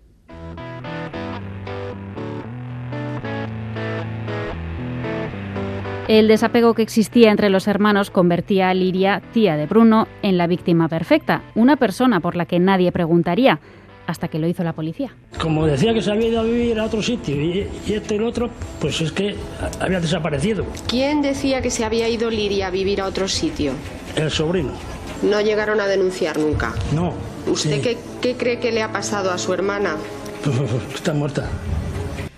El desapego que existía entre los hermanos convertía a Liria, tía de Bruno, en la víctima perfecta, una persona por la que nadie preguntaría hasta que lo hizo la policía. Como decía que se había ido a vivir a otro sitio y, este y el otro, pues es que había desaparecido. ¿Quién decía que se había ido Liria a vivir a otro sitio? El sobrino. ¿No llegaron a denunciar nunca? No. ¿Usted qué, qué cree que le ha pasado a su hermana? Está muerta.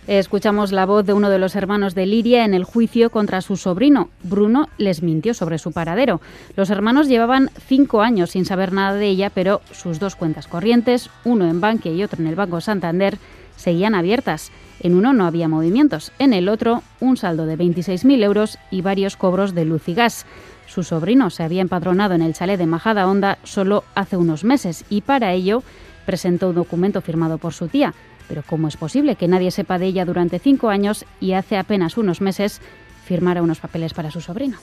Escuchamos la voz de uno de los hermanos de Liria en el juicio contra su sobrino. Bruno les mintió sobre su paradero. Los hermanos llevaban cinco años sin saber nada de ella, pero sus dos cuentas corrientes, uno en Bankia y otro en el Banco Santander, seguían abiertas. En uno no había movimientos, en el otro un saldo de 26.000 euros y varios cobros de luz y gas. Su sobrino se había empadronado en el chalet de Majada Honda solo hace unos meses y para ello presentó un documento firmado por su tía. Pero ¿cómo es posible que nadie sepa de ella durante cinco años y hace apenas unos meses firmara unos papeles para su sobrino?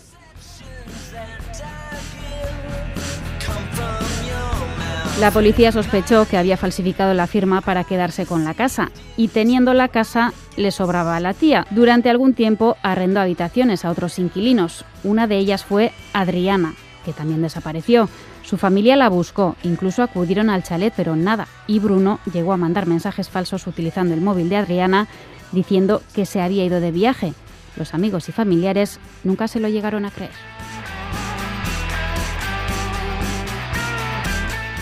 La policía sospechó que había falsificado la firma para quedarse con la casa y teniendo la casa le sobraba a la tía. Durante algún tiempo arrendó habitaciones a otros inquilinos. Una de ellas fue Adriana, que también desapareció. Su familia la buscó, incluso acudieron al chalet, pero nada. Y Bruno llegó a mandar mensajes falsos utilizando el móvil de Adriana diciendo que se había ido de viaje. Los amigos y familiares nunca se lo llegaron a creer.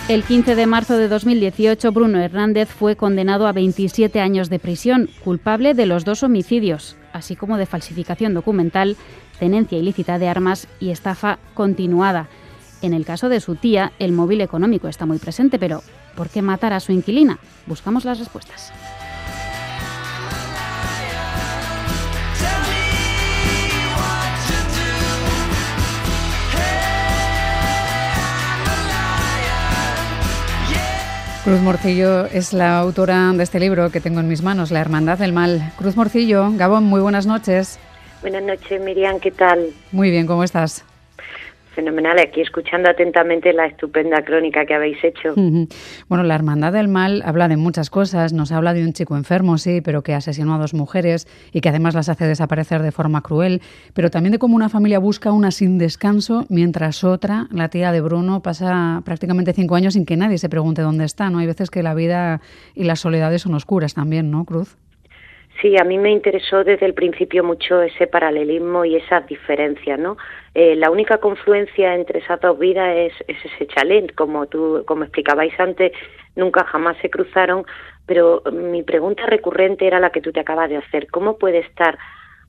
El 15 de marzo de 2018, Bruno Hernández fue condenado a 27 años de prisión, culpable de los dos homicidios, así como de falsificación documental, tenencia ilícita de armas y estafa continuada. En el caso de su tía, el móvil económico está muy presente, pero ¿por qué matar a su inquilina? Buscamos las respuestas. Cruz Morcillo es la autora de este libro que tengo en mis manos, La Hermandad del Mal. Cruz Morcillo, Gabón, muy buenas noches. Buenas noches, Miriam, ¿qué tal? Muy bien, ¿cómo estás? Fenomenal, aquí escuchando atentamente la estupenda crónica que habéis hecho. Bueno, la Hermandad del Mal habla de muchas cosas. Nos habla de un chico enfermo, sí, pero que asesinó a dos mujeres y que además las hace desaparecer de forma cruel. Pero también de cómo una familia busca una sin descanso, mientras otra, la tía de Bruno, pasa prácticamente cinco años sin que nadie se pregunte dónde está. ¿no? Hay veces que la vida y las soledades son oscuras también, ¿no, Cruz? Sí, a mí me interesó desde el principio mucho ese paralelismo y esas diferencias, ¿no? Eh, la única confluencia entre esas dos vidas es, ese chalet, como tú, como explicabais antes, nunca jamás se cruzaron, pero mi pregunta recurrente era la que tú te acabas de hacer, ¿cómo puede estar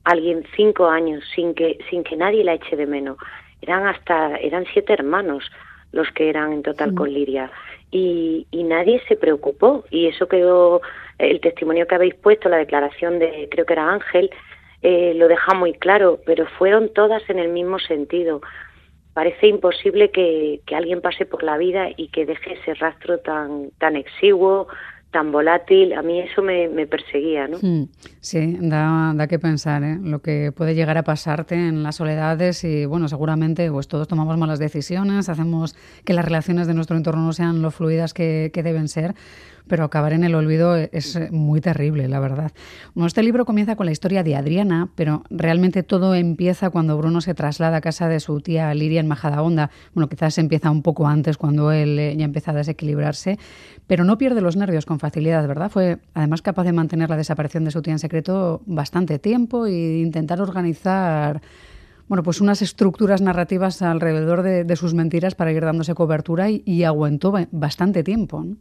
alguien cinco años sin que, sin que nadie la eche de menos? Eran hasta, eran siete hermanos los que eran en total con Liria y, y nadie se preocupó y eso quedó el testimonio que habéis puesto, la declaración de, creo que era Ángel, eh, lo deja muy claro, pero fueron todas en el mismo sentido. Parece imposible que, que, alguien pase por la vida y que deje ese rastro tan, tan exiguo, tan volátil, a mí eso me, me perseguía, ¿no? Hmm. Sí, da, da que pensar, ¿eh? Lo que puede llegar a pasarte en las soledades y, bueno, seguramente pues todos tomamos malas decisiones, hacemos que las relaciones de nuestro entorno no sean lo fluidas que, que deben ser, pero acabar en el olvido es muy terrible, la verdad. Bueno, este libro comienza con la historia de Adriana, pero realmente todo empieza cuando Bruno se traslada a casa de su tía Liria en Majadahonda. Bueno, quizás empieza un poco antes cuando él eh, ya empieza a desequilibrarse, pero no pierde los nervios con facilidad, ¿verdad? Fue además capaz de mantener la desaparición de su tía en secreto bastante tiempo e intentar organizar bueno, pues unas estructuras narrativas alrededor de, sus mentiras para ir dándose cobertura y, y aguantó bastante tiempo. ¿no?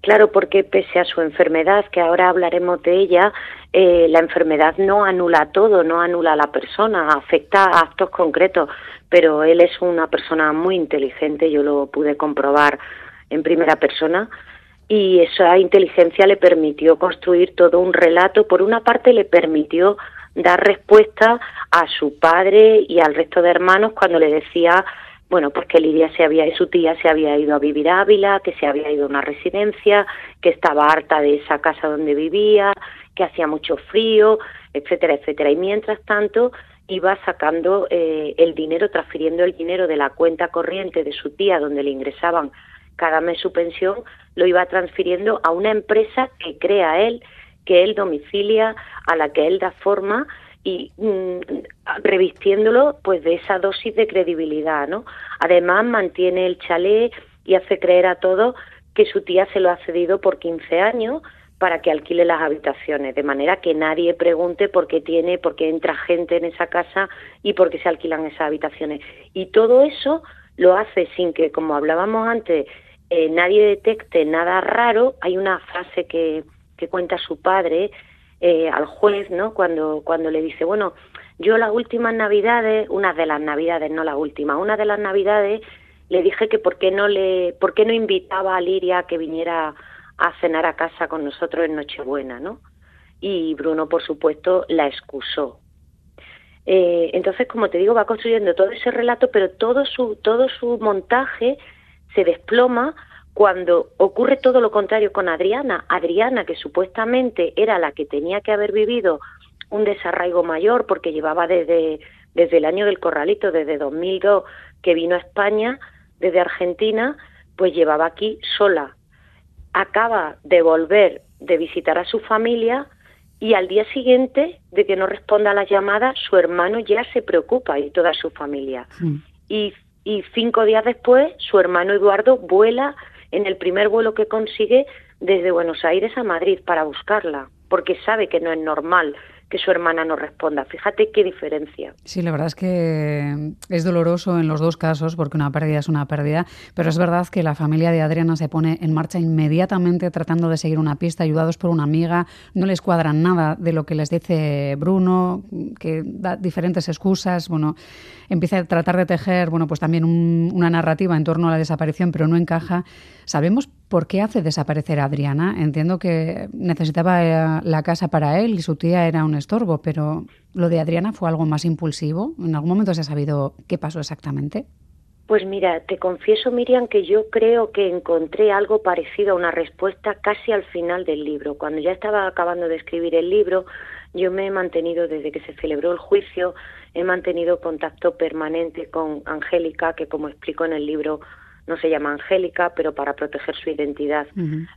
Claro, porque pese a su enfermedad, que ahora hablaremos de ella, eh, la enfermedad no anula todo, no anula a la persona, afecta a actos concretos, pero él es una persona muy inteligente, yo lo pude comprobar en primera persona, y esa inteligencia le permitió construir todo un relato. Por una parte, le permitió dar respuesta a su padre y al resto de hermanos cuando le decía bueno, pues que Lidia se había, su tía se había ido a vivir a Ávila, que se había ido a una residencia, que estaba harta de esa casa donde vivía, que hacía mucho frío, etcétera, etcétera. Y mientras tanto iba sacando eh, el dinero, transfiriendo el dinero de la cuenta corriente de su tía, donde le ingresaban cada mes su pensión, lo iba transfiriendo a una empresa que crea él, que él domicilia, a la que él da forma y mm, revistiéndolo pues de esa dosis de credibilidad, ¿no? Además mantiene el chalet y hace creer a todos que su tía se lo ha cedido por 15 años para que alquile las habitaciones, de manera que nadie pregunte por qué tiene, por qué entra gente en esa casa y por qué se alquilan esas habitaciones. Y todo eso lo hace sin que, como hablábamos antes, eh, nadie detecte nada raro. Hay una frase que, que cuenta su padre eh, al juez, ¿no? Cuando, cuando le dice, bueno, yo las últimas navidades, una de las navidades, no la última, una de las navidades le dije que por qué no le, por qué no invitaba a Liria a que viniera a cenar a casa con nosotros en Nochebuena, ¿no? Y Bruno, por supuesto, la excusó. Eh, entonces, como te digo, va construyendo todo ese relato, pero todo su, todo su montaje se desploma cuando ocurre todo lo contrario con Adriana, Adriana que supuestamente era la que tenía que haber vivido un desarraigo mayor porque llevaba desde, desde el año del corralito, desde 2002 que vino a España, desde Argentina, pues llevaba aquí sola. Acaba de volver de visitar a su familia y al día siguiente de que no responda a las llamadas, su hermano ya se preocupa y toda su familia. Y, y cinco días después, su hermano Eduardo vuela en el primer vuelo que consigue desde Buenos Aires a Madrid para buscarla, porque sabe que no es normal que su hermana no responda. Fíjate qué diferencia. Sí, la verdad es que es doloroso en los dos casos porque una pérdida es una pérdida, pero es verdad que la familia de Adriana se pone en marcha inmediatamente tratando de seguir una pista, ayudados por una amiga, no les cuadran nada de lo que les dice Bruno, que da diferentes excusas, bueno, empieza a tratar de tejer, bueno, pues también una narrativa en torno a la desaparición, pero no encaja. ¿Sabemos por qué hace desaparecer a Adriana? Entiendo que necesitaba eh, la casa para él y su tía era un estorbo, pero ¿lo de Adriana fue algo más impulsivo? ¿En algún momento se ha sabido qué pasó exactamente? Pues mira, te confieso, Miriam, que yo creo que encontré algo parecido a una respuesta casi al final del libro. Cuando ya estaba acabando de escribir el libro, yo me he mantenido, desde que se celebró el juicio, he mantenido contacto permanente con Angélica, que como explico en el libro, no se llama Angélica, pero para proteger su identidad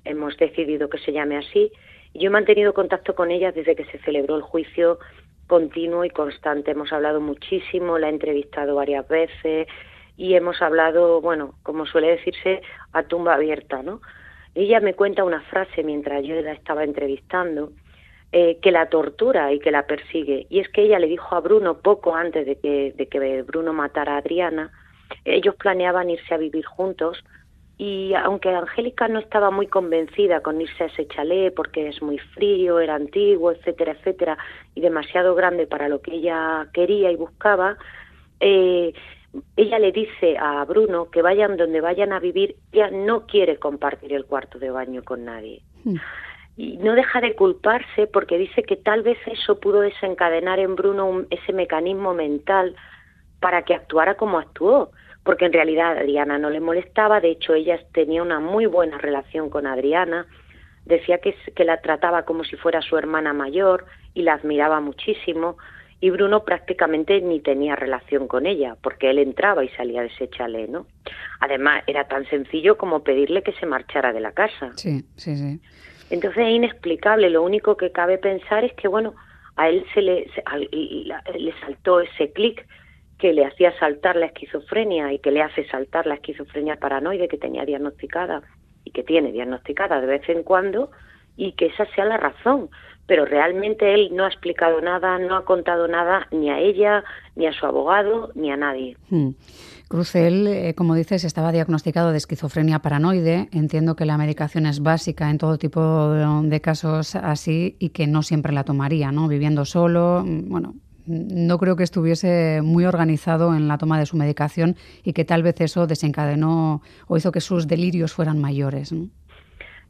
hemos decidido que se llame así. Yo he mantenido contacto con ella desde que se celebró el juicio continuo y constante. Hemos hablado muchísimo, la he entrevistado varias veces y hemos hablado, bueno, como suele decirse, a tumba abierta, ¿no? Ella me cuenta una frase mientras yo la estaba entrevistando eh, que la tortura y que la persigue. Y es que ella le dijo a Bruno poco antes de que, de que Bruno matara a Adriana, ellos planeaban irse a vivir juntos y aunque Angélica no estaba muy convencida con irse a ese chalet porque es muy frío, era antiguo, etcétera, etcétera, y demasiado grande para lo que ella quería y buscaba, eh, ella le dice a Bruno que vayan donde vayan a vivir, ella no quiere compartir el cuarto de baño con nadie. Hmm. Y no deja de culparse porque dice que tal vez eso pudo desencadenar en Bruno ese mecanismo mental para que actuara como actuó porque en realidad Adriana no le molestaba, de hecho ella tenía una muy buena relación con Adriana, decía que, que la trataba como si fuera su hermana mayor y la admiraba muchísimo, y Bruno prácticamente ni tenía relación con ella, porque él entraba y salía de ese chalet, ¿no? Además, era tan sencillo como pedirle que se marchara de la casa. Sí, sí, sí. Entonces es inexplicable, lo único que cabe pensar es que, bueno, a él se le, le saltó ese clic que le hacía saltar la esquizofrenia y que le hace saltar la esquizofrenia paranoide que tenía diagnosticada y que tiene diagnosticada de vez en cuando y que esa sea la razón. Pero realmente él no ha explicado nada, no ha contado nada ni a ella, ni a su abogado, ni a nadie. Hmm. Crucel, eh, como dices, estaba diagnosticado de esquizofrenia paranoide. Entiendo que la medicación es básica en todo tipo de casos así y que no siempre la tomaría, ¿no? Viviendo solo, mm, bueno, no creo que estuviese muy organizado en la toma de su medicación y que tal vez eso desencadenó o hizo que sus delirios fueran mayores.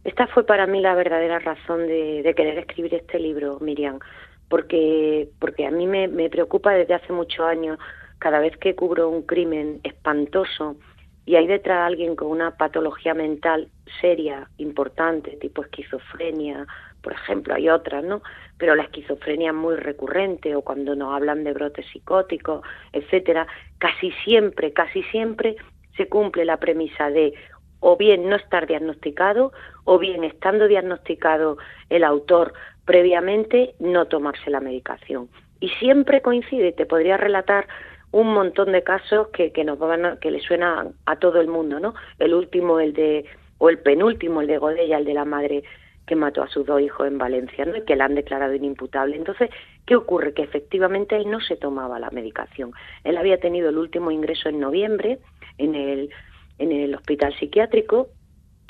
Esta fue para mí la verdadera razón de, querer escribir este libro, Miriam, porque, porque a mí me, me preocupa desde hace muchos años cada vez que cubro un crimen espantoso y hay detrás alguien con una patología mental seria, importante, tipo esquizofrenia, por ejemplo, hay otras, ¿no? Pero la esquizofrenia es muy recurrente o cuando nos hablan de brotes psicóticos, etcétera, casi siempre, casi siempre se cumple la premisa de o bien no estar diagnosticado o bien estando diagnosticado el autor previamente no tomarse la medicación. Y siempre coincide, te podría relatar un montón de casos que, que nos van que le suena a todo el mundo, ¿no? El último, el de o el penúltimo, el de Godella, el de la madre que mató a sus dos hijos en Valencia ¿no? y que la han declarado inimputable. Entonces, ¿qué ocurre? Que efectivamente él no se tomaba la medicación. Él había tenido el último ingreso en noviembre en el, en el hospital psiquiátrico,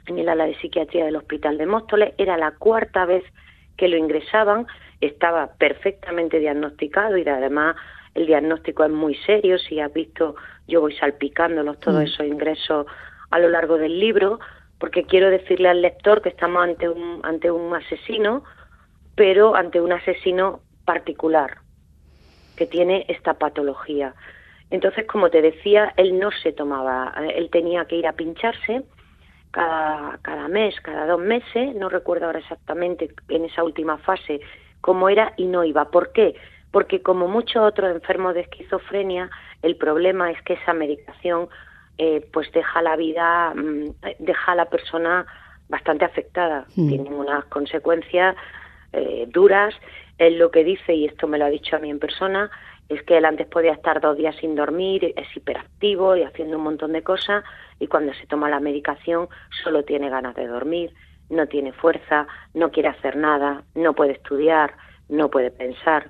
en el ala de psiquiatría del hospital de Móstoles. Era la cuarta vez que lo ingresaban, estaba perfectamente diagnosticado y además el diagnóstico es muy serio. Si has visto, yo voy salpicándolos todos mm. esos ingresos a lo largo del libro porque quiero decirle al lector que estamos ante un, ante un asesino, pero ante un asesino particular, que tiene esta patología. Entonces, como te decía, él no se tomaba, él tenía que ir a pincharse cada, cada mes, cada dos meses, no recuerdo ahora exactamente en esa última fase cómo era y no iba. ¿Por qué? Porque como muchos otros enfermos de esquizofrenia, el problema es que esa medicación eh, pues deja la vida, mm, deja a la persona bastante afectada. Mm. Tienen unas consecuencias eh, duras. Él lo que dice, y esto me lo ha dicho a mí en persona, es que él antes podía estar dos días sin dormir, es hiperactivo y haciendo un montón de cosas, y cuando se toma la medicación solo tiene ganas de dormir, no tiene fuerza, no quiere hacer nada, no puede estudiar, no puede pensar.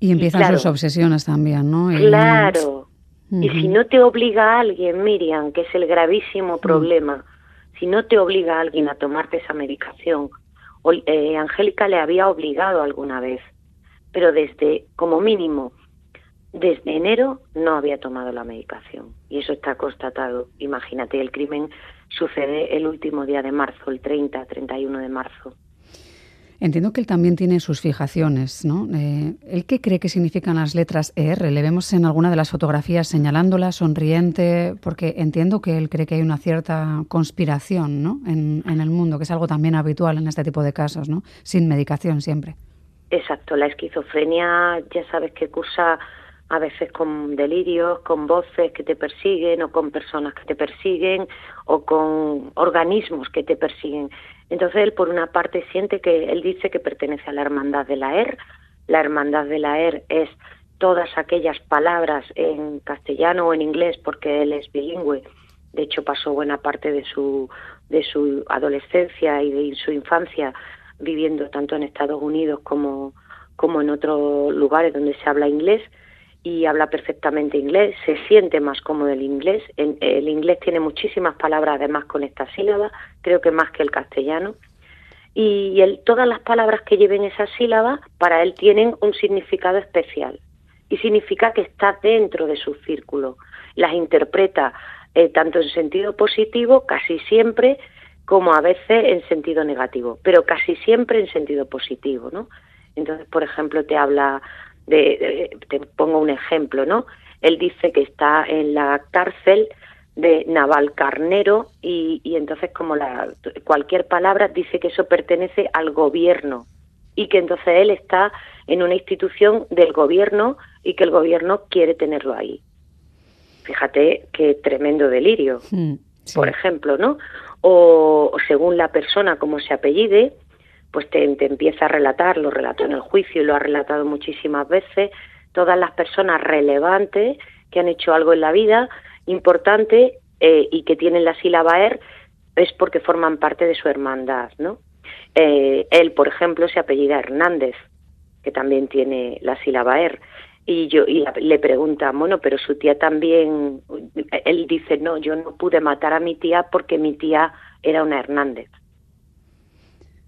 Y empiezan claro. sus obsesiones también, ¿no? Y- Claro. Y si no te obliga a alguien, Miriam, que es el gravísimo problema, si no te obliga a alguien a tomarte esa medicación, o- eh, Angélica le había obligado alguna vez, pero desde, como mínimo, desde enero no había tomado la medicación. Y eso está constatado. Imagínate, el crimen sucede el último día de marzo, el 30, 31 de marzo. Entiendo que él también tiene sus fijaciones, ¿no? Eh, ¿Él qué cree que significan las letras ER? Le vemos en alguna de las fotografías señalándola, sonriente, porque entiendo que él cree que hay una cierta conspiración, ¿no? En, en el mundo, que es algo también habitual en este tipo de casos, ¿no? Sin medicación siempre. Exacto, la esquizofrenia ya sabes que cursa a veces con delirios, con voces que te persiguen o con personas que te persiguen o con organismos que te persiguen. Entonces él por una parte siente que él dice que pertenece a la hermandad de la ER. La hermandad de la ER es todas aquellas palabras en castellano o en inglés porque él es bilingüe. De hecho pasó buena parte de su de su adolescencia y de su infancia viviendo tanto en Estados Unidos como, como en otros lugares donde se habla inglés y habla perfectamente inglés, se siente más cómodo el inglés. En- el inglés tiene muchísimas palabras además con esta sílaba, creo que más que el castellano. Y él, todas las palabras que lleven esa sílaba para él tienen un significado especial y significa que está dentro de su círculo. Las interpreta eh, tanto en sentido positivo, casi siempre, como a veces en sentido negativo, pero casi siempre en sentido positivo, ¿no? Entonces, por ejemplo, te habla de, de- te pongo un ejemplo, ¿no? Él dice que está en la cárcel de Navalcarnero y, y entonces como la, cualquier palabra dice que eso pertenece al gobierno y que entonces él está en una institución del gobierno y que el gobierno quiere tenerlo ahí. Fíjate qué tremendo delirio Mm, sí. por ejemplo, ¿no? O, o según la persona como se apellide, pues te, te empieza a relatar, lo relató en el juicio y lo ha relatado muchísimas veces, todas las personas relevantes que han hecho algo en la vida importante eh, y que tienen la sílaba ER es porque forman parte de su hermandad, ¿no? Eh, él, por ejemplo, se apellida Hernández, que también tiene la sílaba ER. Y yo y le pregunta, bueno, pero su tía también, él dice, no, yo no pude matar a mi tía porque mi tía era una Hernández.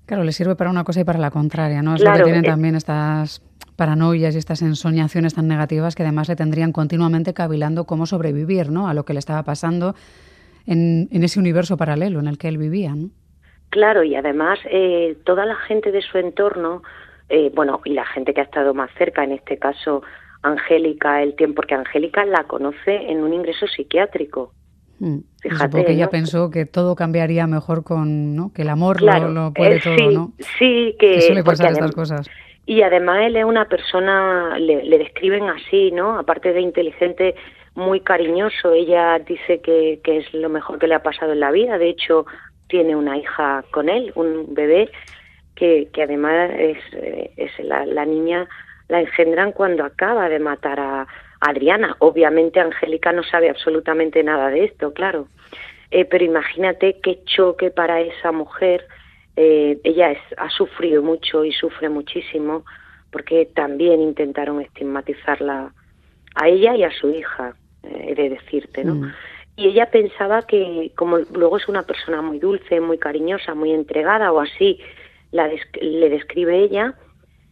Claro, le sirve para una cosa y para la contraria, ¿no? Es lo que tienen eh. también estas paranoias y estas ensoñaciones tan negativas que además le tendrían continuamente cavilando cómo sobrevivir, ¿no? A lo que le estaba pasando en, en ese universo paralelo en el que él vivía, ¿no? Claro, y además eh, toda la gente de su entorno, eh, bueno, y la gente que ha estado más cerca, en este caso Angélica, el tiempo, porque Angélica la conoce en un ingreso psiquiátrico. Mm. Fíjate, supongo que ella ¿no? pensó que todo cambiaría mejor con, ¿no? Que el amor Claro, lo, lo puede eh, todo, sí, ¿no? Sí, que, Que suele porque pasar estas cosas. Y además él es una persona, le, le describen así, ¿no? Aparte de inteligente, muy cariñoso. Ella dice que, que es lo mejor que le ha pasado en la vida. De hecho, tiene una hija con él, un bebé, que, que además es, eh, es la, la niña, la engendran cuando acaba de matar a Adriana. Obviamente Angélica no sabe absolutamente nada de esto, claro. Eh, pero imagínate qué choque para esa mujer. Eh, ella es- ha sufrido mucho y sufre muchísimo porque también intentaron estigmatizarla a ella y a su hija, eh, he de decirte, ¿no? Mm. Y ella pensaba que, como luego es una persona muy dulce, muy cariñosa, muy entregada, o así la des- le describe ella,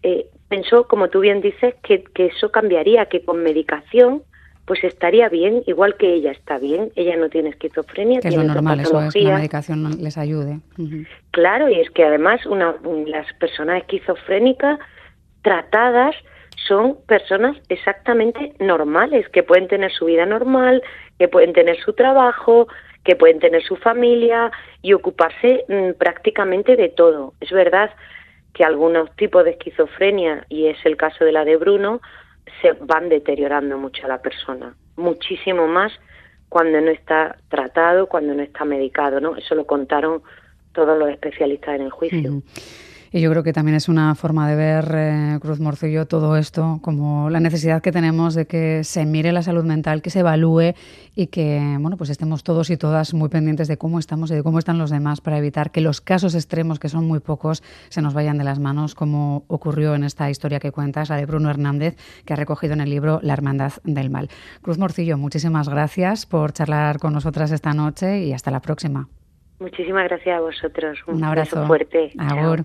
eh, pensó, como tú bien dices, que, que eso cambiaría, que con medicación pues estaría bien, igual que ella está bien. Ella no tiene esquizofrenia, Que es lo tiene normal, eso es que la medicación no les ayude. Claro, y es que además una, un- las personas esquizofrénicas tratadas son personas exactamente normales, que pueden tener su vida normal, que pueden tener su trabajo, que pueden tener su familia y ocuparse mm, prácticamente de todo. Es verdad que algunos tipos de esquizofrenia, y es el caso de la de Bruno, se van deteriorando mucho a la persona, muchísimo más cuando no está tratado, cuando no está medicado, ¿no? Eso lo contaron todos los especialistas en el juicio. Y yo creo que también es una forma de ver, eh, Cruz Morcillo, todo esto como la necesidad que tenemos de que se mire la salud mental, que se evalúe y que bueno, pues estemos todos y todas muy pendientes de cómo estamos y de cómo están los demás para evitar que los casos extremos, que son muy pocos, se nos vayan de las manos, como ocurrió en esta historia que cuentas, la de Bruno Hernández, que ha recogido en el libro La Hermandad del Mal. Cruz Morcillo, muchísimas gracias por charlar con nosotras esta noche y hasta la próxima. Muchísimas gracias a vosotros. Un, abrazo fuerte. Agur.